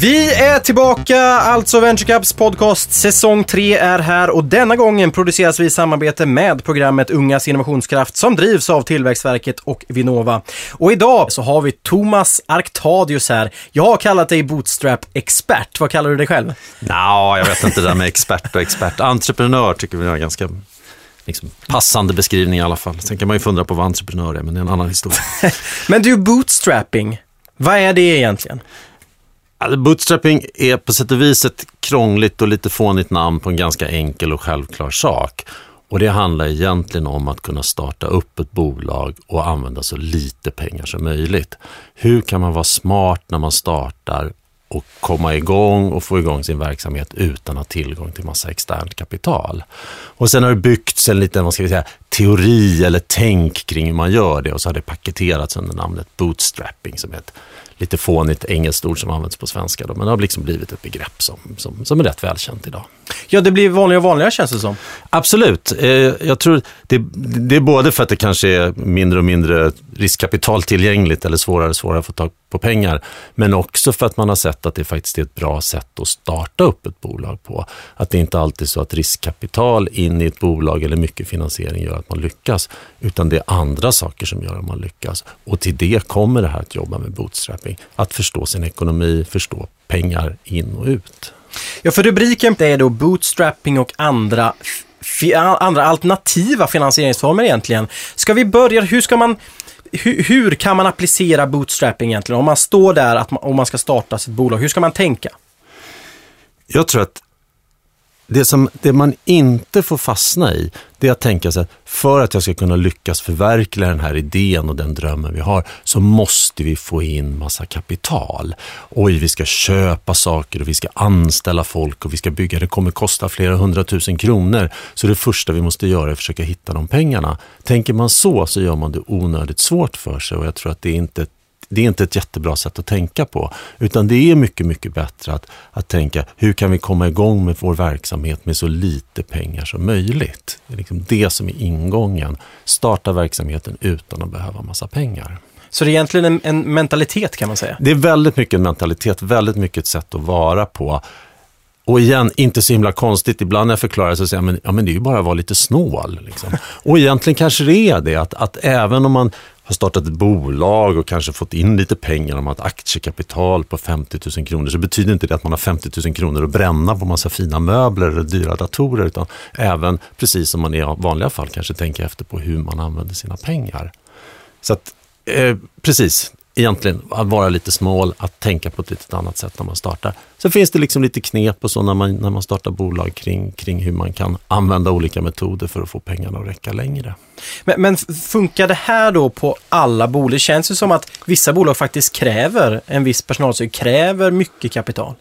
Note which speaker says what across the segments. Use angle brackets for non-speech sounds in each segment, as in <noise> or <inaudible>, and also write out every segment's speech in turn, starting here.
Speaker 1: Vi är tillbaka, alltså VentureCups podcast säsong 3 är här och denna gången produceras vi i samarbete med programmet Ungas innovationskraft som drivs av Tillväxtverket och Vinnova. Och idag så har vi Thomas Arctadius här. Jag har kallat dig Bootstrap-expert. Vad kallar du dig själv?
Speaker 2: Nå, jag vet inte det där med expert och expert. Entreprenör tycker vi är ganska liksom, passande beskrivning i alla fall. Sen kan man ju fundera på vad entreprenör är, men det är en annan historia. <laughs>
Speaker 1: Men du, bootstrapping, vad är det egentligen?
Speaker 2: Alltså, bootstrapping är på sätt och vis ett krångligt och lite fånigt namn på en ganska enkel och självklar sak. Och det handlar egentligen om att kunna starta upp ett bolag och använda så lite pengar som möjligt. Hur kan man vara smart när man startar och komma igång och få igång sin verksamhet utan att ha tillgång till massa externt kapital. Och sen har det byggts en liten vad ska vi säga, teori eller tänk kring hur man gör det och så har det paketerats under namnet bootstrapping som är ett lite fånigt engelskt ord som används på svenska. Då, men det har liksom blivit ett begrepp som, som, som är rätt välkänt idag.
Speaker 1: Ja, det blir vanligare och vanligare känns det som.
Speaker 2: Absolut. Eh, jag tror det, det är både för att det kanske är mindre och mindre riskkapital tillgängligt eller svårare och svårare att få tag på pengar. Men också för att man har sett att det faktiskt är ett bra sätt att starta upp ett bolag på. Att det inte alltid är så att riskkapital in i ett bolag eller mycket finansiering gör att man lyckas. Utan det är andra saker som gör att man lyckas. Och till det kommer det här att jobba med bootstrapping. Att förstå sin ekonomi, förstå pengar in och ut.
Speaker 1: Ja, för rubriken är då bootstrapping och andra, andra alternativa finansieringsformer egentligen. Ska vi börja, hur ska man hur, hur, kan man applicera bootstrapping egentligen? Om man står där att man, om man ska starta sitt bolag, hur ska man tänka?
Speaker 2: Jag tror att det, som, det man inte får fastna i, det är att tänka sig att för att jag ska kunna lyckas förverkliga den här idén och den drömmen vi har, så måste vi få in massa kapital. Oj, vi ska köpa saker och vi ska anställa folk och vi ska bygga. Det kommer kosta flera hundratusen kronor. Så det första vi måste göra är att försöka hitta de pengarna. Tänker man så, så gör man det onödigt svårt för sig och jag tror att det är inte det är inte ett jättebra sätt att tänka på. Utan det är mycket, mycket bättre att, att tänka hur kan vi komma igång med vår verksamhet med så lite pengar som möjligt. Det är liksom det som är ingången. Starta verksamheten utan att behöva massa pengar.
Speaker 1: Så det är egentligen en, en mentalitet kan man säga?
Speaker 2: Det är väldigt mycket en mentalitet, väldigt mycket ett sätt att vara på. Och igen, inte så himla konstigt. Ibland när jag förklarar så säger jag, men, ja, men det är ju bara att vara lite snål. Liksom. Och egentligen kanske det är det, att, att även om man har startat ett bolag och kanske fått in lite pengar om att aktiekapital på 50 000 kronor så betyder inte det att man har 50 000 kronor att bränna på massa fina möbler eller dyra datorer utan även precis som man i vanliga fall kanske tänker efter på hur man använder sina pengar. Så att, eh, precis, egentligen att vara lite smål, att tänka på ett lite annat sätt när man startar. Så finns det liksom lite knep och så när man, när man startar bolag kring, kring hur man kan använda olika metoder för att få pengarna att räcka längre.
Speaker 1: Men, men funkar det här då på alla bolag? Det känns ju som att vissa bolag faktiskt kräver en viss personalstyrka, kräver mycket kapital.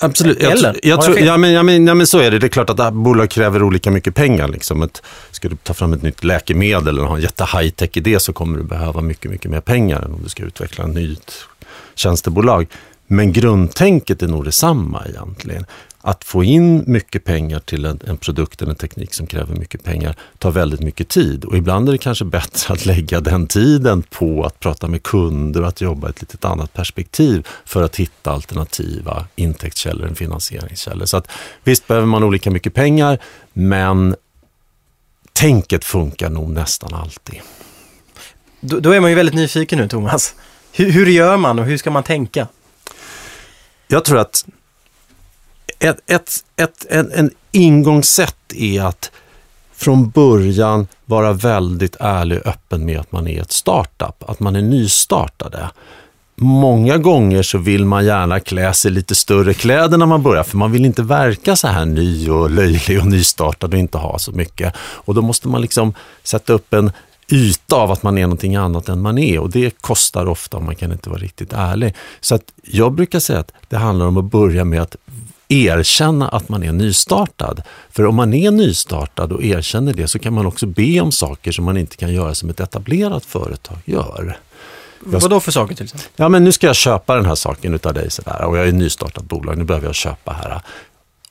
Speaker 2: Absolut. Jag, Eller? Jag, tror, ja, men, ja, men, ja, men så är det. Det är klart att bolag kräver olika mycket pengar. Liksom. Ett, ska du ta fram ett nytt läkemedel eller ha en jätte high-tech idé så kommer du behöva mycket, mycket mer pengar än om du ska utveckla ett nytt tjänstebolag. Men grundtänket är nog detsamma egentligen att få in mycket pengar till en, en, produkt eller en teknik som kräver mycket pengar tar väldigt mycket tid. Och ibland är det kanske bättre att lägga den tiden på att prata med kunder och att jobba ett litet annat perspektiv för att hitta alternativa intäktskällor än finansieringskällor. Så att, visst behöver man olika mycket pengar, men tänket funkar nog nästan alltid.
Speaker 1: Då, då är man ju väldigt nyfiken nu, Thomas. Hur, hur gör man och hur ska man tänka?
Speaker 2: Jag tror att ett, ett, ett, en, en ingångssätt är att från början vara väldigt ärlig och öppen med att man är ett startup, att man är nystartade. Många gånger så vill man gärna klä sig lite större kläder när man börjar, för man vill inte verka så här ny och löjlig och nystartad och inte ha så mycket. Och då måste man liksom sätta upp en yta av att man är någonting annat än man är och det kostar ofta om man kan inte vara riktigt ärlig. Så att jag brukar säga att det handlar om att börja med att erkänna att man är nystartad. För om man är nystartad och erkänner det så kan man också be om saker som man inte kan göra som ett etablerat företag gör.
Speaker 1: Vad då för saker till exempel?
Speaker 2: Ja, men nu ska jag köpa den här saken utav dig sådär, och jag är nystartat bolag, nu behöver jag köpa här.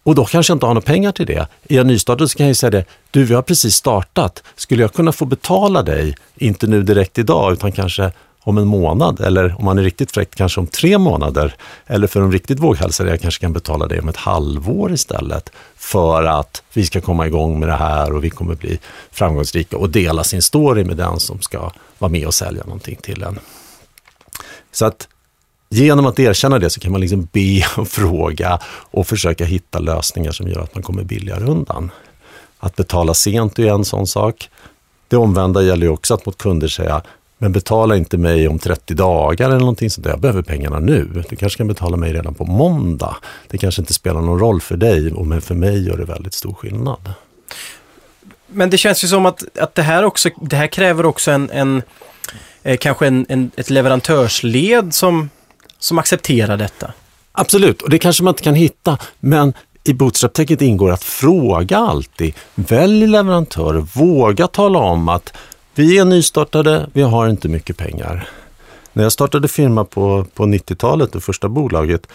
Speaker 2: Och då kanske jag inte har några pengar till det. Är jag nystartad så kan jag säga det, du vi har precis startat, skulle jag kunna få betala dig, inte nu direkt idag, utan kanske om en månad eller om man är riktigt fräck kanske om tre månader. Eller för de riktigt våghalsade, jag kanske kan betala dig om ett halvår istället för att vi ska komma igång med det här och vi kommer bli framgångsrika och dela sin story med den som ska vara med och sälja någonting till en. Så att genom att erkänna det så kan man liksom be <laughs> och fråga och försöka hitta lösningar som gör att man kommer billigare undan. Att betala sent är en sån sak. Det omvända gäller ju också att mot kunder säga, men betala inte mig om 30 dagar eller någonting sånt där. Jag behöver pengarna nu. Du kanske kan betala mig redan på måndag. Det kanske inte spelar någon roll för dig, men för mig gör det väldigt stor skillnad.
Speaker 1: Men det känns ju som att, att det, här också, det här kräver också en, en eh, kanske en, en, ett leverantörsled som, som accepterar detta.
Speaker 2: Absolut, och det kanske man inte kan hitta, men i bootstrap ingår att fråga alltid. Välj leverantör, våga tala om att vi är nystartade, vi har inte mycket pengar. När jag startade firma på, på 90-talet, det första bolaget,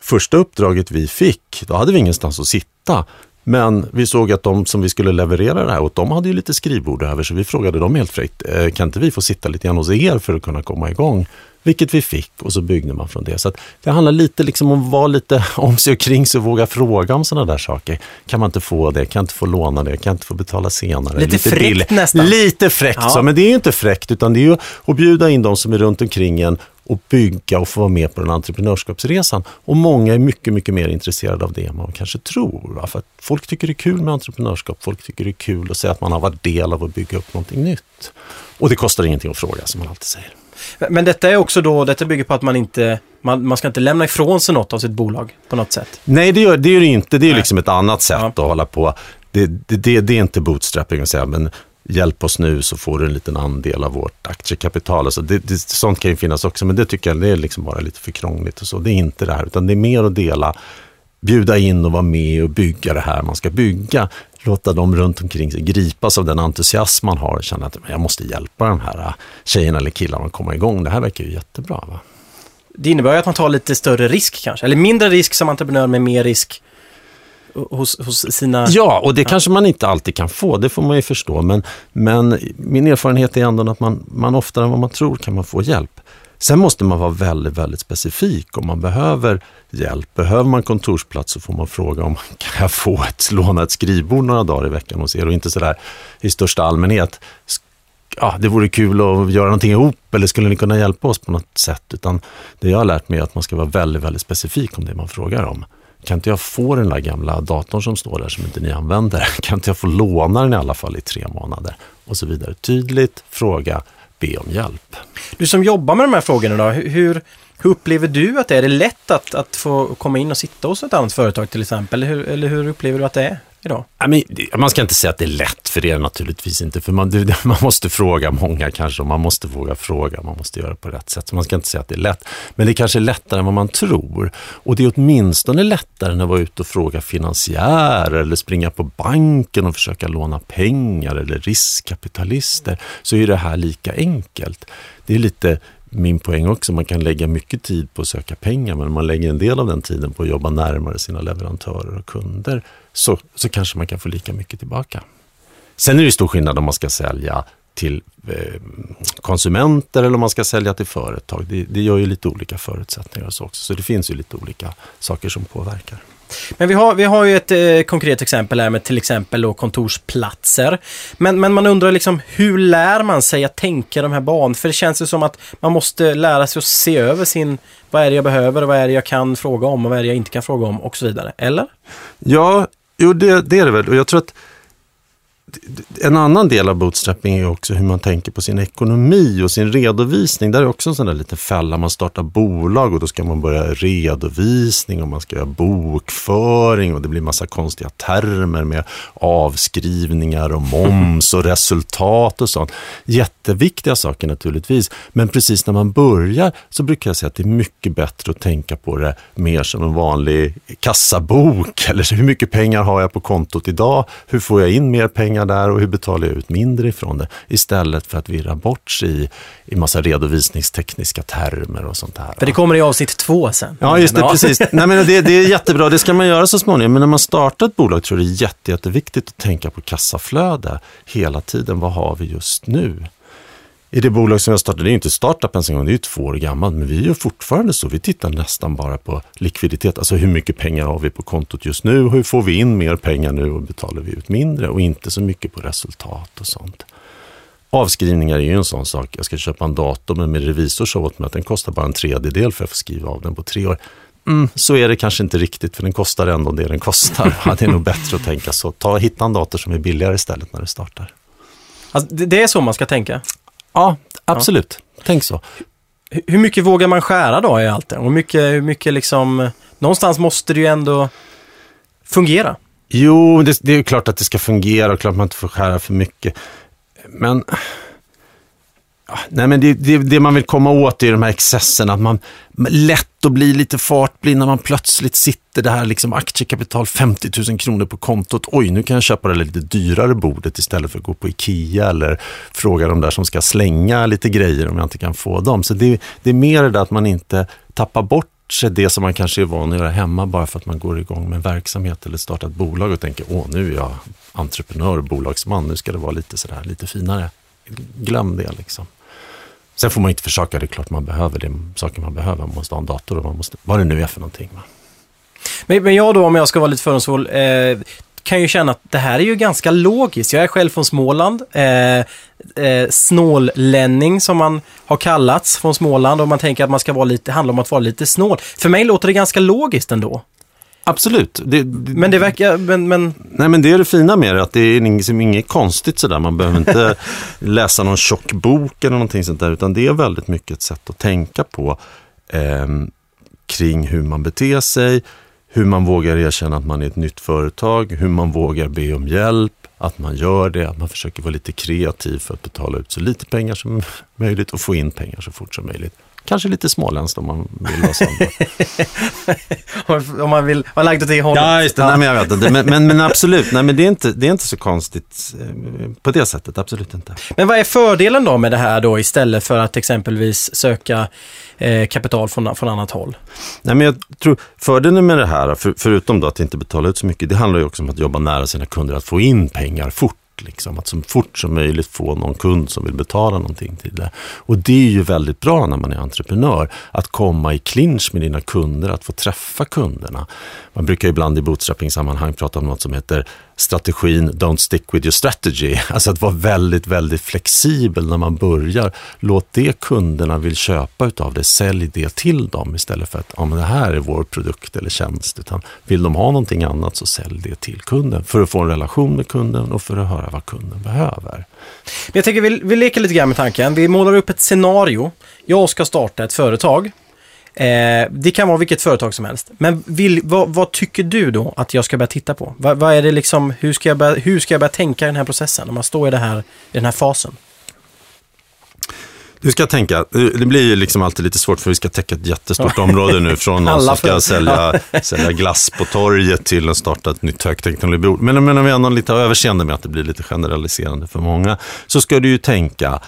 Speaker 2: första uppdraget vi fick, då hade vi ingenstans att sitta. Men vi såg att de som vi skulle leverera det här åt, de hade ju lite skrivbord över, så vi frågade dem helt fräckt, eh, kan inte vi få sitta lite grann hos er för att kunna komma igång? Vilket vi fick och så byggde man från det. Så det handlar lite liksom om att vara lite <laughs> om sig och kring sig och våga fråga om sådana där saker. Kan man inte få det? Kan jag inte få låna det? Kan jag inte få betala senare?
Speaker 1: Lite, lite fräckt bill. nästan.
Speaker 2: Lite fräckt, ja. så, men det är ju inte fräckt utan det är ju att bjuda in de som är runt omkring en och bygga och få vara med på den entreprenörskapsresan. Och många är mycket, mycket mer intresserade av det än man kanske tror. Va? För att folk tycker det är kul med entreprenörskap, folk tycker det är kul att säga att man har varit del av att bygga upp någonting nytt. Och det kostar ingenting att fråga, som man alltid säger.
Speaker 1: Men detta är också då, detta bygger på att man inte, man, man ska inte lämna ifrån sig något av sitt bolag på något sätt?
Speaker 2: Nej, det gör det, gör det inte. Det är Nej. liksom ett annat sätt ja. att hålla på. Det, det, det, det är inte bootstrapping att säga, men hjälp oss nu så får du en liten andel av vårt aktiekapital. Alltså det, det, sånt kan ju finnas också, men det tycker jag det är liksom bara lite för krångligt och så. Det är inte det här, utan det är mer att dela, bjuda in och vara med och bygga det här man ska bygga låta dem runt omkring sig gripas av den entusiasm man har och känna att jag måste hjälpa de här äh, tjejerna eller killarna att komma igång. Det här verkar ju jättebra. Va?
Speaker 1: Det innebär ju att man tar lite större risk kanske, eller mindre risk som entreprenör med mer risk hos, hos sina...
Speaker 2: Ja, och det ja. kanske man inte alltid kan få, det får man ju förstå. Men, men min erfarenhet är ändå att man, man oftare än vad man tror kan man få hjälp. Sen måste man vara väldigt, väldigt specifik om man behöver hjälp. Behöver man kontorsplats så får man fråga om man kan <laughs> få ett, låna ett skrivbord några dagar i veckan hos er och inte sådär i största allmänhet. Ja, det vore kul att göra någonting ihop eller skulle ni kunna hjälpa oss på något sätt? Utan det jag har lärt mig är att man ska vara väldigt, väldigt specifik om det man frågar om. Kan inte jag få den där gamla datorn som står där som inte ni använder? <laughs> Kan inte jag få låna den i alla fall i tre månader? Och så vidare. Tydligt fråga, be om hjälp.
Speaker 1: Du som jobbar med de här frågorna då, hur, hur upplever du att det är? Är det lätt att, att få komma in och sitta hos ett annat företag till exempel? Eller hur, eller hur upplever du att det är? idag?
Speaker 2: man ska inte säga att det är lätt, för det är det naturligtvis inte. För man, <laughs> man måste fråga många kanske, och man måste våga fråga, man måste göra det på rätt sätt. Så man ska inte säga att det är lätt. Men det är kanske är lättare än vad man tror. Och det är åtminstone lättare än att vara ute och fråga finansiärer eller springa på banken och försöka låna pengar eller riskkapitalister. Så är det här lika enkelt. Det är lite min poäng också. Man kan lägga mycket tid på att söka pengar, men om man lägger en del av den tiden på att jobba närmare sina leverantörer och kunder så, så kanske man kan få lika mycket tillbaka. Sen är det stor skillnad om man ska sälja till eh, konsumenter eller om man ska sälja till företag. Det, det gör ju lite olika förutsättningar och så också, så det finns ju lite olika saker som påverkar.
Speaker 1: Men vi har, vi har ju ett eh, konkret exempel här med till exempel då kontorsplatser. Men, men man undrar liksom hur lär man sig att tänka de här banorna? För det känns ju som att man måste lära sig att se över sin, vad är det jag behöver och vad är det jag kan fråga om och vad är det jag inte kan fråga om och så vidare. Eller?
Speaker 2: Ja, jo det, det är det väl. Och jag tror att en annan del av bootstrapping är också hur man tänker på sin ekonomi och sin redovisning. Där är också en sån där liten fälla. Man startar bolag och då ska man börja redovisning och man ska göra bokföring och det blir massa konstiga termer med avskrivningar och moms och resultat och sånt. Jätteviktiga saker naturligtvis. Men precis när man börjar så brukar jag säga att det är mycket bättre att tänka på det mer som en vanlig kassabok. Eller hur mycket pengar har jag på kontot idag? Hur får jag in mer pengar pengar där och hur betalar jag ut mindre ifrån det? Istället för att virra bort sig i, i massa redovisningstekniska termer och sånt här.
Speaker 1: För det kommer i avsnitt två sen.
Speaker 2: Ja, just det, ja. precis. Nej, men det, det är <laughs> jättebra, det ska man göra så småningom. Men när man startar ett bolag tror jag det är jätte, jätteviktigt att tänka på kassaflöde hela tiden. Vad har vi just nu? I det bolag som jag startade, det är inte startup ens en gång, det är ju två år gammalt, men vi gör fortfarande så. Vi tittar nästan bara på likviditet, alltså hur mycket pengar har vi på kontot just nu, hur får vi in mer pengar nu och betalar vi ut mindre och inte så mycket på resultat och sånt. Avskrivningar är ju en sån sak. Jag ska köpa en dator, men min revisor sa åt mig att den kostar bara en tredjedel för att få skriva av den på tre år. Mm, så är det kanske inte riktigt, för den kostar ändå det den kostar. <laughs> det är nog bättre att tänka så. Ta, hitta en dator som är billigare istället när du startar.
Speaker 1: Alltså, det är så man ska tänka?
Speaker 2: Ja, absolut. Ja. Tänk så.
Speaker 1: Hur mycket vågar man skära då i allt det? Och mycket, hur mycket liksom... Någonstans måste det ju ändå fungera.
Speaker 2: Jo, det, det är klart att det ska fungera och klart man inte får skära för mycket. Men Ah, nej, men det, det, det, man vill komma åt är de här excesserna, att man lätt att bli lite fartblind när man plötsligt sitter det här liksom aktiekapital 50 000 kronor på kontot. Oj, nu kan jag köpa det lite dyrare bordet istället för att gå på Ikea eller fråga de där som ska slänga lite grejer om jag inte kan få dem. Så det, det är mer det där att man inte tappar bort sig det som man kanske är van att göra hemma bara för att man går igång med en verksamhet eller startar ett bolag och tänker åh, nu är jag entreprenör och bolagsman, nu ska det vara lite sådär, lite finare. Glöm det liksom. Sen får man inte försöka, det är klart man behöver det saker man behöver. Man måste ha en dator och man måste, vad det nu är för någonting.
Speaker 1: Men, men jag då, om jag ska vara lite fördomsfull, eh, kan ju känna att det här är ju ganska logiskt. Jag är själv från Småland. Eh, eh, snållänning som man har kallats från Småland och man tänker att man ska vara lite, handla om att vara lite snål. För mig låter det ganska logiskt ändå.
Speaker 2: Absolut.
Speaker 1: Det, det, men det verkar, men, men...
Speaker 2: Nej men det är det fina med det, att det är liksom inget konstigt sådär. Man behöver inte <laughs> läsa någon tjock bok eller någonting sånt där, utan det är väldigt mycket ett sätt att tänka på eh, kring hur man beter sig, hur man vågar erkänna att man är ett nytt företag, hur man vågar be om hjälp, att man gör det, att man försöker vara lite kreativ för att betala ut så lite pengar som <laughs> möjligt och få in pengar så fort som möjligt. Kanske lite småländskt om man vill vara sån. <laughs>
Speaker 1: om man vill vara lagd åt det hållet.
Speaker 2: Ja, just det. Nej, men jag vet inte. Men, men, men, absolut, nej, men det, är inte, det är inte så konstigt eh, på det sättet. Absolut inte.
Speaker 1: Men vad är fördelen då med det här då istället för att exempelvis söka eh, kapital från, från annat håll?
Speaker 2: Nej, men jag tror fördelen med det här, för, förutom då att inte betala ut så mycket, det handlar ju också om att jobba nära sina kunder, att få in pengar fort. Liksom, att så fort som möjligt få någon kund som vill betala någonting till det. Och det är ju väldigt bra när man är entreprenör, att komma i clinch med dina kunder, att få träffa kunderna. Man brukar ibland i bootstrapping-sammanhang prata om något som heter strategin Don't stick with your strategy. <laughs> Alltså att vara väldigt, väldigt flexibel när man börjar. Låt det kunderna vill köpa utav det, sälj det till dem istället för att ja, men det här är vår produkt eller tjänst. Utan vill de ha någonting annat så sälj det till kunden för att få en relation med kunden och för att höra vad kunden behöver.
Speaker 1: Jag tänker vi, vi leker lite grann med tanken. Vi målar upp ett scenario. Jag ska starta ett företag. Eh, det kan vara vilket företag som helst. Men vill, vad, vad, tycker du då att jag ska börja titta på? Vad, vad, är det liksom, hur ska, jag börja, hur ska jag börja tänka i den här processen när man står i, det här, i den här fasen?
Speaker 2: Du ska tänka, det blir ju liksom alltid lite svårt för vi ska täcka ett jättestort område nu <laughs> från någon som ska sälja, sälja glass på torget till att starta ett nytt högteknologibord. Men, men om vi ändå lite överseende med att det blir lite generaliserande för många, så ska du ju tänka,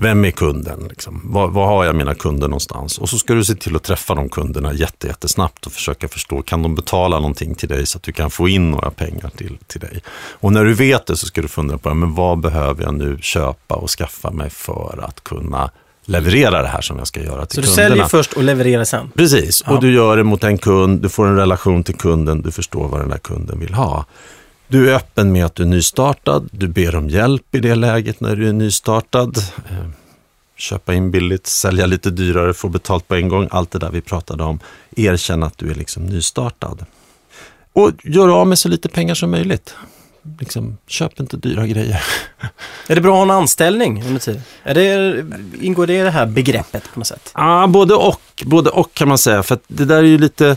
Speaker 2: vem är kunden? Liksom? Var, var, har jag mina kunder någonstans? Och så ska du se till att träffa de kunderna jättesnabbt och försöka förstå, kan de betala någonting till dig så att du kan få in några pengar till, till dig? Och när du vet det så ska du fundera på, men vad behöver jag nu köpa och skaffa mig för att kunna leverera det här som jag ska göra till kunderna.
Speaker 1: Så du säljer först och levererar sen?
Speaker 2: Precis, ja. och du gör det mot en kund, du får en relation till kunden, du förstår vad den där kunden vill ha. Du är öppen med att du är nystartad, du ber om hjälp i det läget när du är nystartad. Eh, köpa in billigt, sälja lite dyrare, få betalt på en gång. Allt det där vi pratade om. Erkänna att du är liksom nystartad. Och gör av med så lite pengar som möjligt. Liksom, köp inte dyra grejer.
Speaker 1: Är det bra att ha en anställning under tiden? Är det, ingår det i det här begreppet på något sätt?
Speaker 2: Ja, både och. Både och kan man säga. För det där är ju lite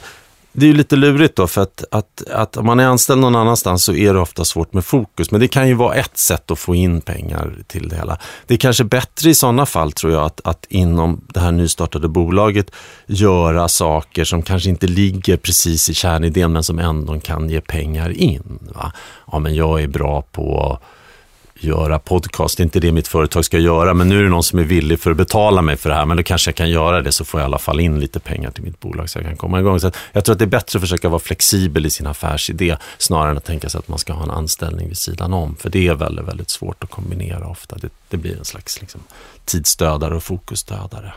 Speaker 2: det är ju lite lurigt då, för att, att, att om man är anställd någon annanstans så är det ofta svårt med fokus. Men det kan ju vara ett sätt att få in pengar till det hela. Det är kanske bättre i sådana fall tror jag att, att inom det här nystartade bolaget göra saker som kanske inte ligger precis i kärnidén men som ändå kan ge pengar in. Va? Ja, men jag är bra på göra podcast. Det är inte det mitt företag ska göra, men nu är det någon som är villig för att betala mig för det här. Men då kanske jag kan göra det, så får jag i alla fall in lite pengar till mitt bolag så jag kan komma igång. Så jag tror att det är bättre att försöka vara flexibel i sin affärsidé, snarare än att tänka sig att man ska ha en anställning vid sidan om. För det är väldigt, väldigt svårt att kombinera ofta. Det, det blir en slags liksom, tidsdödare och fokusdödare.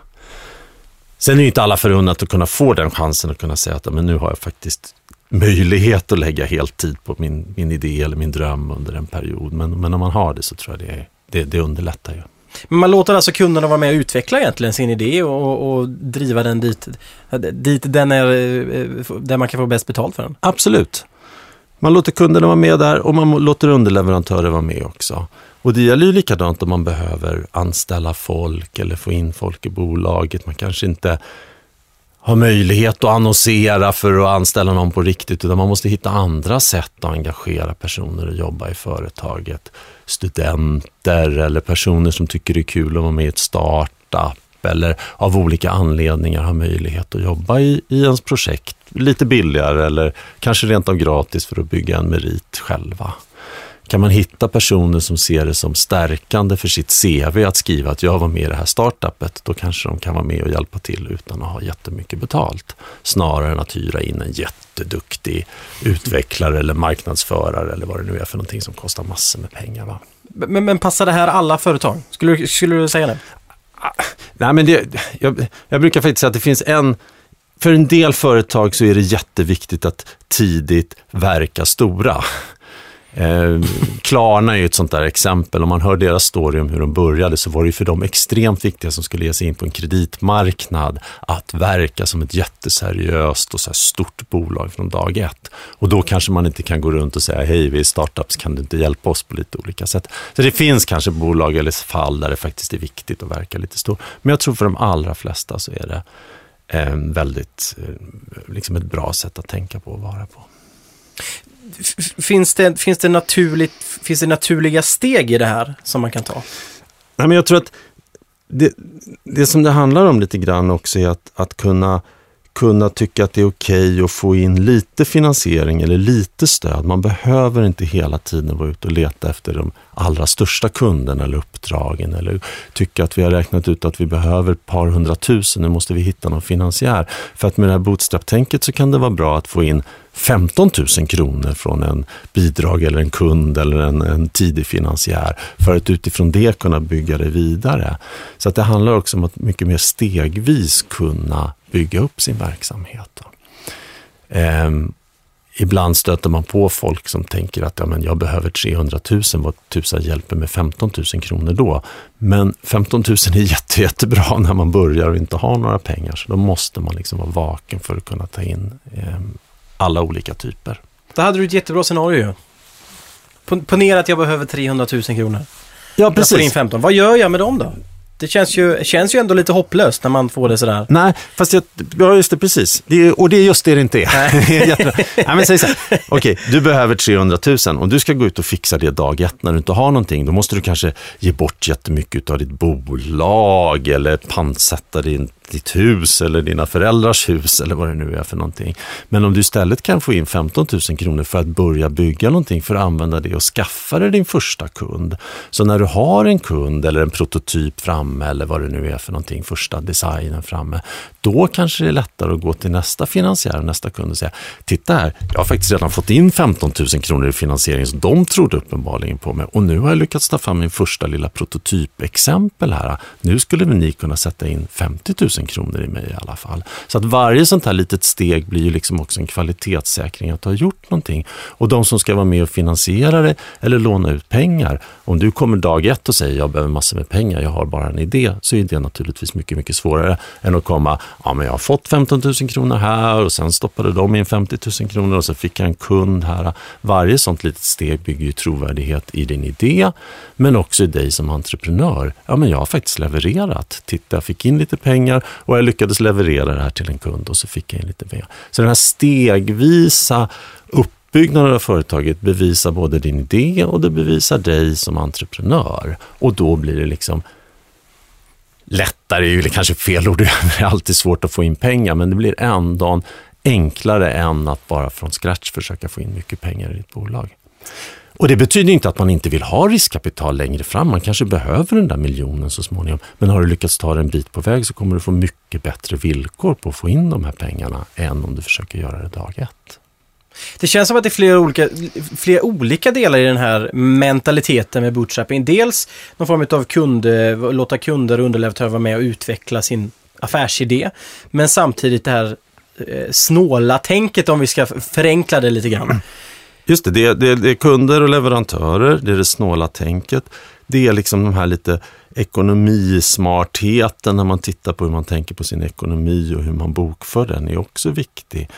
Speaker 2: Sen är ju inte alla förunnat att kunna få den chansen att kunna säga att men nu har jag faktiskt möjlighet att lägga heltid på min, min idé eller min dröm under en period. Men, men om man har det så tror jag det, det, det underlättar ju.
Speaker 1: Men man låter alltså kunderna vara med och utveckla egentligen sin idé och, och driva den dit, dit den är, där man kan få bäst betalt för den?
Speaker 2: Absolut. Man låter kunderna vara med där och man låter underleverantörer vara med också. Och det gäller ju likadant om man behöver anställa folk eller få in folk i bolaget. Man kanske inte ha möjlighet att annonsera för att anställa någon på riktigt, utan man måste hitta andra sätt att engagera personer och jobba i företaget. Studenter eller personer som tycker det är kul att vara med i ett startup eller av olika anledningar har möjlighet att jobba i, i ens projekt lite billigare eller kanske rent av gratis för att bygga en merit själva. Kan man hitta personer som ser det som stärkande för sitt CV att skriva att jag var med i det här startupet, då kanske de kan vara med och hjälpa till utan att ha jättemycket betalt. Snarare än att hyra in en jätteduktig utvecklare eller marknadsförare eller vad det nu är för någonting som kostar massor med pengar. Va?
Speaker 1: Men, men passar det här alla företag? Skulle, du, skulle du säga det?
Speaker 2: Nej, men det, jag, jag brukar faktiskt säga att det finns en för en del företag så är det jätteviktigt att tidigt verka stora. Eh, Klarna är ju ett sånt där exempel. Om man hör deras story om hur de började så var det ju för dem extremt viktiga som skulle ge sig in på en kreditmarknad att verka som ett jätteseriöst och så stort bolag från dag ett. Och då kanske man inte kan gå runt och säga hej, vi är startups, kan du inte hjälpa oss på lite olika sätt? Så det finns kanske bolag eller fall där det faktiskt är viktigt att verka lite stort. Men jag tror för de allra flesta så är det eh, väldigt, eh, liksom ett bra sätt att tänka på och vara på
Speaker 1: finns det, finns, det naturligt, finns det naturliga steg i det här som man kan ta?
Speaker 2: Nej, men jag tror att det, det som det handlar om lite grann också är att, att kunna kunna tycka att det är okej okay att få in lite finansiering eller lite stöd. Man behöver inte hela tiden vara ute och leta efter de allra största kunderna eller uppdragen eller tycka att vi har räknat ut att vi behöver ett par hundratusen, nu måste vi hitta någon finansiär. För att med det här bootstrap-tänket så kan det vara bra att få in 15 000 kronor från en bidrag eller en kund eller en, en tidig finansiär för att utifrån det kunna bygga det vidare. Så att det handlar också om att mycket mer stegvis kunna bygga upp sin verksamhet. Eh, ibland stöter man på folk som tänker att ja, men jag behöver 300 000, vad tusan hjälper med 15 000 kronor då? Men 15 000 är jätte, jättebra när man börjar och inte har några pengar, så då måste man liksom vara vaken för att kunna ta in eh, alla olika typer.
Speaker 1: Då hade du ett jättebra scenario Ponera att jag behöver 300 000 kronor.
Speaker 2: Ja, precis. Jag får in
Speaker 1: 15. Vad gör jag med dem då? Det känns ju, känns ju ändå lite hopplöst när man får det sådär.
Speaker 2: Nej, fast jag, ja just det, precis. Det är, och det är just det det inte är. Nej. <laughs> Nej, men säg så här, okej, okay, du behöver 300 000. Om du ska gå ut och fixa det dag ett när du inte har någonting, då måste du kanske ge bort jättemycket av ditt bolag eller pantsätta din ditt hus eller dina föräldrars hus eller vad det nu är för någonting. Men om du istället kan få in 15 000 kronor för att börja bygga någonting för att använda det och skaffa dig din första kund. Så när du har en kund eller en prototyp framme eller vad det nu är för någonting, första designen framme, då kanske det är lättare att gå till nästa finansiär och nästa kund och säga, titta här, jag har faktiskt redan fått in 15 000 kronor i finansiering, så de trodde uppenbarligen på mig och nu har jag lyckats ta fram min första lilla prototypexempel här. Nu skulle ni kunna sätta in 50 000 000 kronor i mig i alla fall. Så att varje sånt här litet steg blir ju liksom också en kvalitetssäkring att ha gjort någonting. Och de som ska vara med och finansiera det eller låna ut pengar, om du kommer dag ett och säger jag behöver massor med pengar, jag har bara en idé, så är det naturligtvis mycket, mycket svårare än att komma, ja men jag har fått 15 000 kronor här och sen stoppade de in 50 000 kronor och så fick jag en kund här. Varje sånt litet steg bygger ju trovärdighet i din idé, men också i dig som entreprenör. Ja men jag har faktiskt levererat. Titta, jag fick in lite pengar och jag lyckades leverera det här till en kund och så fick jag in lite pengar. Så den här stegvisa uppbyggnaden av företaget bevisar både din idé och det bevisar dig som entreprenör. Och då blir det liksom lättare, är ju kanske fel ord, <laughs> det är alltid svårt att få in pengar, men det blir ändå enklare än att bara från scratch försöka få in mycket pengar i ditt bolag. Och det betyder inte att man inte vill ha riskkapital längre fram. Man kanske behöver den där miljonen så småningom. Men har du lyckats ta dig en bit på väg så kommer du få mycket bättre villkor på att få in de här pengarna än om du försöker göra det dag ett.
Speaker 1: Det känns som att det är flera olika, flera olika delar i den här mentaliteten med bootstrapping. Dels någon form av kund, låta kunder och underleverantörer vara med och utveckla sin affärsidé. Men samtidigt det här eh, snåla tänket om vi ska förenkla det lite grann.
Speaker 2: Just det, det, det, det är kunder och leverantörer, det är det snåla tänket. Det är liksom de här lite ekonomismartheten när man tittar på hur man tänker på sin ekonomi och hur man bokför den är också viktig.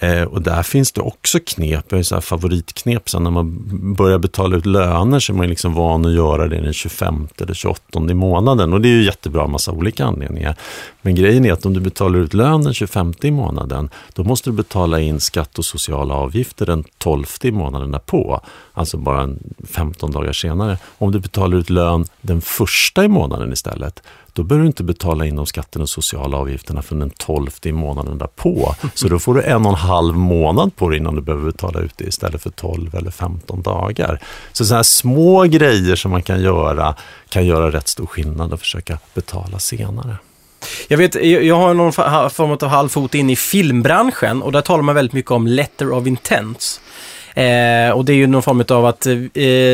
Speaker 2: Eh, och där finns det också knep, jag så favoritknep, så när man börjar betala ut löner så är man liksom van att göra det den 25 eller 28 i månaden. Och det är ju jättebra av massa olika anledningar. Men grejen är att om du betalar ut lön den 25 i månaden, då måste du betala in skatt och sociala avgifter den 12 i månaden därpå. Alltså bara 15 dagar senare. Om du betalar ut lön den första i månaden istället, då behöver du inte betala in de skatterna och sociala avgifterna för den 12 i månaden därpå. Så då får du en och en halv månad på dig innan du behöver betala ut det istället för 12 eller 15 dagar. Så sådana här små grejer som man kan göra kan göra rätt stor skillnad och försöka betala senare.
Speaker 1: Jag vet, jag har någon form av halvfot in i filmbranschen och där talar man väldigt mycket om letter of intent. Eh, och det är ju någon form av att eh,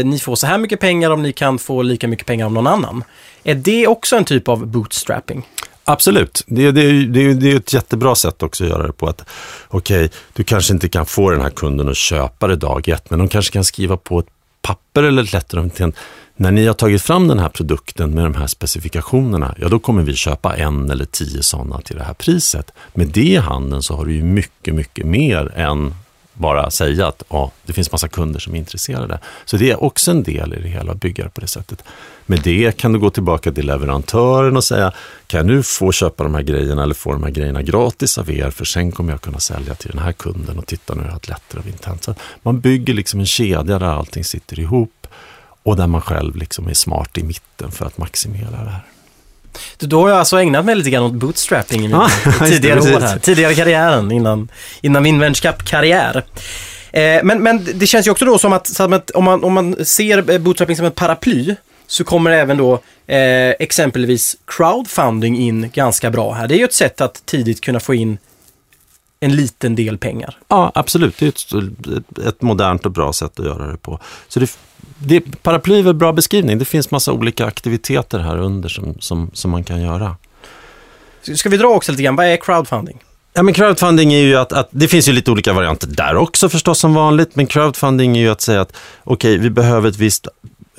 Speaker 1: ni får så här mycket pengar om ni kan få lika mycket pengar om någon annan. Är det också en typ av bootstrapping?
Speaker 2: Absolut, det, det, det, det är ett jättebra sätt också att göra det på. att Okej, okay, du kanske inte kan få den här kunden att köpa det dag ett, men de kanske kan skriva på ett papper eller ett letter när ni har tagit fram den här produkten med de här specifikationerna, ja då kommer vi köpa en eller tio sådana till det här priset. Med det i handen så har du ju mycket, mycket mer än bara säga att ja, det finns massa kunder som är intresserade. Så det är också en del i det hela, att bygga det på det sättet. Med det kan du gå tillbaka till leverantören och säga, kan jag nu få köpa de här grejerna eller få de här grejerna gratis av er, för sen kommer jag kunna sälja till den här kunden och titta nu har jag ett lättare av intent. Så man bygger liksom en kedja där allting sitter ihop och där man själv liksom är smart i mitten för att maximera det här.
Speaker 1: Då har jag alltså ägnat mig lite grann åt bootstrapping i min tidigare år här. Tidigare karriären innan, innan min vänskap-karriär. Eh, men, men det känns ju också då som att, som att om, man, om man ser bootstrapping som ett paraply så kommer även då eh, exempelvis crowdfunding in ganska bra här. Det är ju ett sätt att tidigt kunna få in en liten del pengar.
Speaker 2: Ja, absolut. Det är ett, ett modernt och bra sätt att göra det på. Så det, det, paraply är en bra beskrivning. Det finns massa olika aktiviteter här under som, som, som man kan göra.
Speaker 1: Ska vi dra också lite grann, vad är crowdfunding?
Speaker 2: Ja, men crowdfunding är ju att, att, det finns ju lite olika varianter där också förstås som vanligt, men crowdfunding är ju att säga att okej, okay, vi behöver ett visst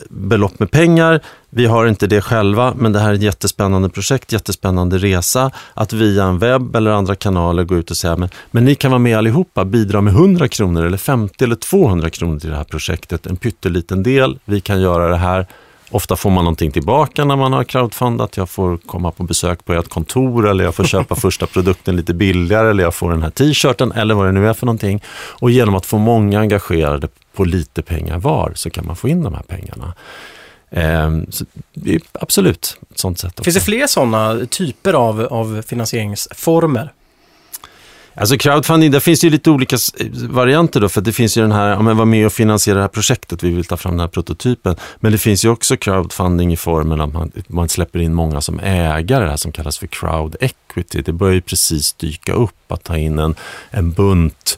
Speaker 2: belopp med pengar. Vi har inte det själva, men det här är ett jättespännande projekt, jättespännande resa. Att via en webb eller andra kanaler gå ut och säga, men, men ni kan vara med allihopa, bidra med 100 kronor eller 50 eller 200 kronor till det här projektet. En pytteliten del, vi kan göra det här. Ofta får man någonting tillbaka när man har crowdfundat. Jag får komma på besök på ert kontor eller jag får köpa <laughs> första produkten lite billigare eller jag får den här t-shirten eller vad det nu är för någonting. Och genom att få många engagerade på lite pengar var så kan man få in de här pengarna. Ehm, så absolut ett sånt sätt. Också.
Speaker 1: Finns det fler sådana typer av, av finansieringsformer?
Speaker 2: Alltså crowdfunding, där finns det ju lite olika varianter då, för det finns ju den här, ja men var med och finansiera det här projektet, vi vill ta fram den här prototypen. Men det finns ju också crowdfunding i formen att man, man släpper in många som ägare, det här som kallas för crowd equity. Det börjar ju precis dyka upp att ta in en, en bunt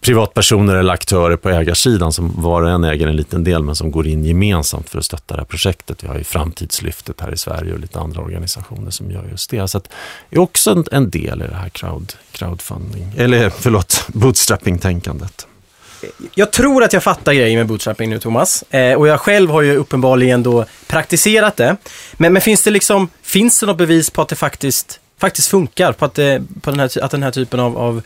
Speaker 2: privatpersoner eller aktörer på ägarsidan som var och en äger en liten del men som går in gemensamt för att stötta det här projektet. Vi har ju Framtidslyftet här i Sverige och lite andra organisationer som gör just det. Så det är också en, en del i det här crowd, crowdfunding, eller förlåt, bootstrapping-tänkandet.
Speaker 1: Jag tror att jag fattar grejen med bootstrapping nu Thomas. Eh, och jag själv har ju uppenbarligen då praktiserat det. Men, men finns det liksom, finns det något bevis på att det faktiskt, faktiskt funkar? På att, det, på den här, att den här typen av, av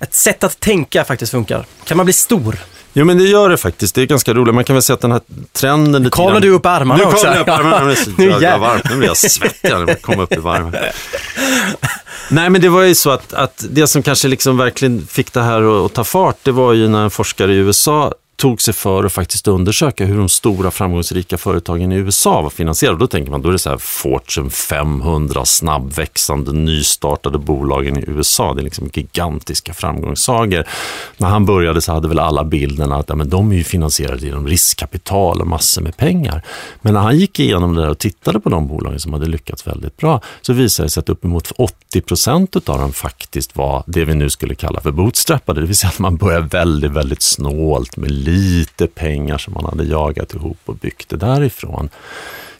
Speaker 1: ett sätt att tänka faktiskt funkar. Kan man bli stor?
Speaker 2: Jo men det gör det faktiskt. Det är ganska roligt. Man kan väl säga att den här trenden...
Speaker 1: Nu kavlar du upp armarna
Speaker 2: också.
Speaker 1: Nu kavlar
Speaker 2: jag upp armarna. <laughs> Nu är så jävla varmt. Nu blir jag svettig när jag kommer upp i varmen. <laughs> Nej men det var ju så att, att det som kanske liksom verkligen fick det här att, att ta fart, det var ju när en forskare i USA tog sig för att faktiskt undersöka hur de stora framgångsrika företagen i USA var finansierade. Då tänker man, då är det så här Fortune 500 snabbväxande nystartade bolagen i USA. Det är liksom gigantiska framgångssagor. När han började så hade väl alla bilden att ja, men de är ju finansierade genom riskkapital och massor med pengar. Men när han gick igenom det där och tittade på de bolagen som hade lyckats väldigt bra så visade det sig att uppemot 80 procent av dem faktiskt var det vi nu skulle kalla för bootstrappade. Det vill säga att man börjar väldigt, väldigt snålt med lite pengar som man hade jagat ihop och byggt det därifrån.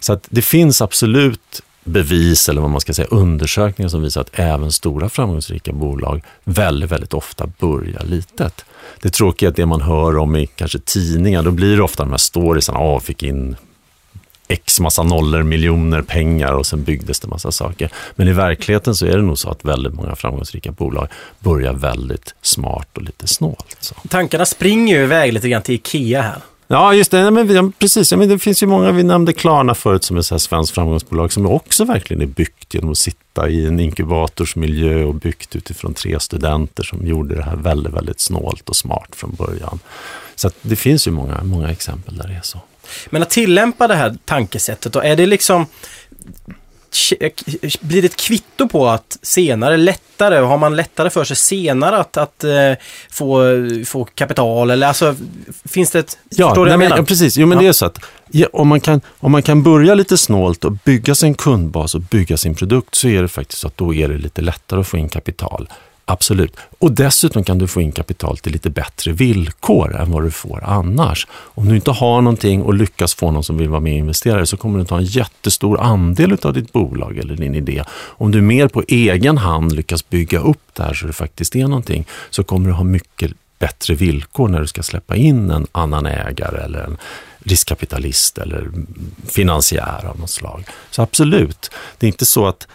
Speaker 2: Så att det finns absolut bevis eller vad man ska säga undersökningar som visar att även stora framgångsrika bolag väldigt, väldigt ofta börjar litet. Det tråkiga är att det man hör om i kanske tidningar, då blir det ofta de här storiesarna, ah, fick in x massa nollor, miljoner pengar och sen byggdes det massa saker. Men i verkligheten så är det nog så att väldigt många framgångsrika bolag börjar väldigt smart och lite snålt. Så.
Speaker 1: Tankarna springer ju iväg lite grann till Ikea här.
Speaker 2: Ja, just det. Men, precis. Ja, men det finns ju många, vi nämnde Klarna förut som är ett svenskt framgångsbolag som också verkligen är byggt genom att sitta i en inkubatorsmiljö och byggt utifrån tre studenter som gjorde det här väldigt, väldigt snålt och smart från början. Så det finns ju många, många exempel där det är så.
Speaker 1: Men att tillämpa det här tankesättet då, är det liksom blir det ett kvitto på att senare, lättare, har man lättare för sig senare att, att uh, få, få kapital eller alltså finns det ett...
Speaker 2: Ja, nej, men, ja precis. Jo men ja. det är så att ja, om, man kan, om man kan börja lite snålt och bygga sin kundbas och bygga sin produkt så är det faktiskt så att då är det lite lättare att få in kapital. Absolut. Och dessutom kan du få in kapital till lite bättre villkor än vad du får annars. Om du inte har någonting och lyckas få någon som vill vara med och investera så kommer du ta en jättestor andel av ditt bolag eller din idé. Om du mer på egen hand lyckas bygga upp det här så det faktiskt är någonting så kommer du ha mycket bättre villkor när du ska släppa in en annan ägare eller en riskkapitalist eller finansiär av något slag. Så absolut, det är inte så att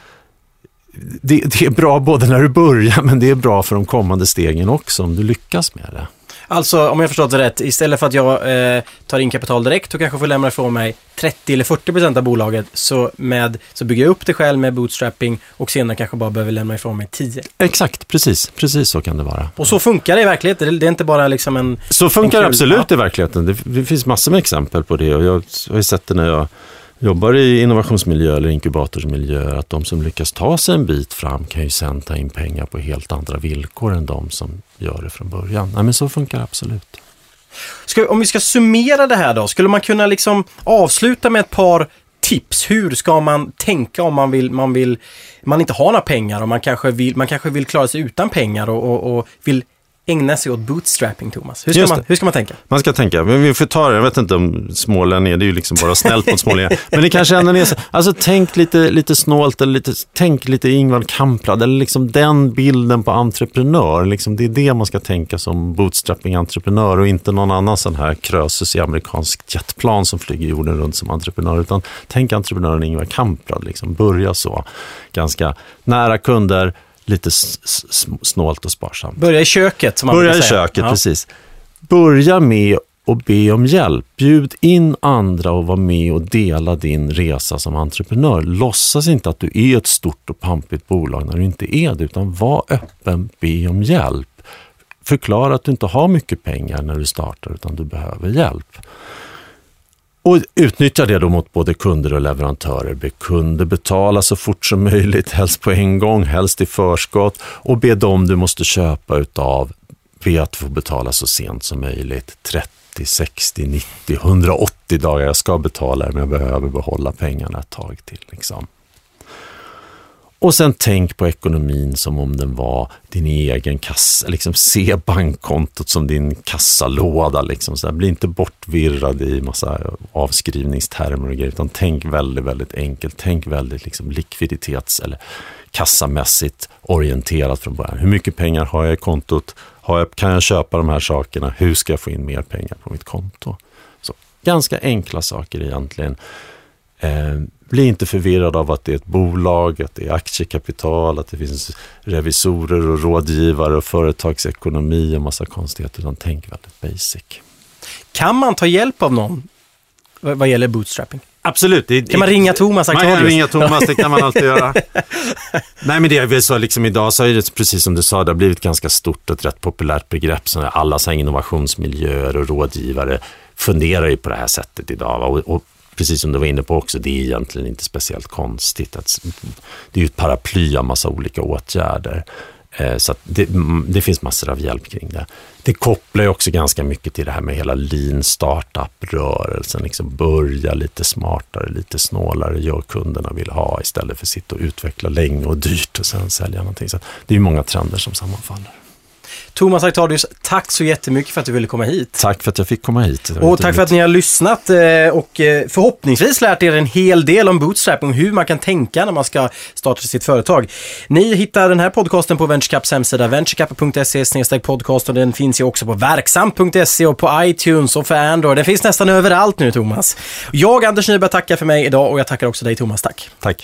Speaker 2: det, det, är bra både när du börjar men det är bra för de kommande stegen också om du lyckas med det.
Speaker 1: Alltså om jag förstått det rätt, istället för att jag eh, tar in kapital direkt och kanske får lämna ifrån mig 30 eller 40 procent av bolaget så, med, så bygger jag upp det själv med bootstrapping och senare kanske bara behöver lämna ifrån mig 10.
Speaker 2: Exakt, precis. Precis så kan det vara.
Speaker 1: Och så funkar det i verkligheten? Det är inte bara liksom en...
Speaker 2: Så funkar det absolut i verkligheten. Det, det, finns massor med exempel på det och jag har ju sett det när jag jobbar i innovationsmiljö eller inkubatorsmiljö, att de som lyckas ta sig en bit fram kan ju sen ta in pengar på helt andra villkor än de som gör det från början. Nej, men så funkar det absolut.
Speaker 1: Ska, om vi ska summera det här då, skulle man kunna liksom avsluta med ett par tips. Hur ska man tänka om man vill, man vill, man inte har några pengar och man kanske vill, man kanske vill klara sig utan pengar och, och, och vill ägna sig åt bootstrapping, Thomas? Hur ska, man, hur ska man tänka?
Speaker 2: Man ska tänka, men vi får ta det, jag vet inte om smålänningar, det är ju liksom bara snällt mot smålänningar. Men det kanske ändå är så, alltså tänk lite, lite snålt eller lite, tänk lite Ingvar Kamprad, eller liksom den bilden på entreprenör. Liksom det är det man ska tänka som bootstrapping-entreprenör och inte någon annan sån här krösus i amerikanskt jetplan som flyger jorden runt som entreprenör. Utan tänk entreprenören Ingvar Kamprad, liksom börja så. Ganska nära kunder, lite snålt och sparsamt.
Speaker 1: Börja i köket som man
Speaker 2: Börja i köket, ja. precis. Börja med att be om hjälp. Bjud in andra och var med och dela din resa som entreprenör. Låtsas inte att du är ett stort och pampigt bolag när du inte är det, utan var öppen, be om hjälp. Förklara att du inte har mycket pengar när du startar, utan du behöver hjälp. Och utnyttja det då mot både kunder och leverantörer. Be kunder betala så fort som möjligt, helst på en gång, helst i förskott och be dem du måste köpa utav, be att få betala så sent som möjligt. 30, 60, 90, 180 dagar. Jag ska betala men jag behöver behålla pengarna ett tag till. Liksom. Och sen tänk på ekonomin som om den var din egen kassa. Liksom se bankkontot som din kassalåda. Liksom. Så här, bli inte bortvirrad i massa avskrivningstermer och grejer, utan tänk väldigt, väldigt enkelt. Tänk väldigt liksom, likviditets eller kassamässigt orienterat från början. Hur mycket pengar har jag i kontot? Har jag, kan jag köpa de här sakerna? Hur ska jag få in mer pengar på mitt konto? Så, ganska enkla saker egentligen. Eh, bli inte förvirrad av att det är ett bolag, att det är aktiekapital, att det finns revisorer och rådgivare och företagsekonomi och massa konstigheter, utan tänk väldigt basic.
Speaker 1: Kan man ta hjälp av någon vad gäller bootstrapping?
Speaker 2: Absolut. Det,
Speaker 1: kan man ringa Thomas
Speaker 2: Man kan ringa Thomas, det kan man alltid göra. <laughs> Nej men det är väl så liksom idag så är det precis som du sa, det har blivit ganska stort och ett rätt populärt begrepp. Så alla så innovationsmiljöer och rådgivare funderar ju på det här sättet idag. Och, och precis som du var inne på också, det är egentligen inte speciellt konstigt. Att, det är ju ett paraply av massa olika åtgärder. Eh, så det, mm, det, finns massor av hjälp kring det. Det kopplar ju också ganska mycket till det här med hela lean startup-rörelsen. Liksom börja lite smartare, lite snålare, gör kunderna vill ha istället för att sitta och utveckla länge och dyrt och sen sälja någonting. Så det är många trender som sammanfaller.
Speaker 1: Thomas Arcadius, tack så jättemycket för att du ville komma hit.
Speaker 2: Tack för att jag fick komma hit.
Speaker 1: Och tack för att ni har lyssnat eh, och eh, förhoppningsvis lärt er en hel del om bootstrapping och hur man kan tänka när man ska starta sitt företag. Ni hittar den här podcasten på VentureCaps hemsida, venturecap.se podcast och den finns ju också på verksamt.se och på iTunes och för Android. Den finns nästan överallt nu, Thomas. Jag, Anders Nyberg, tackar för mig idag och jag tackar också dig, Thomas. Tack.
Speaker 2: Tack.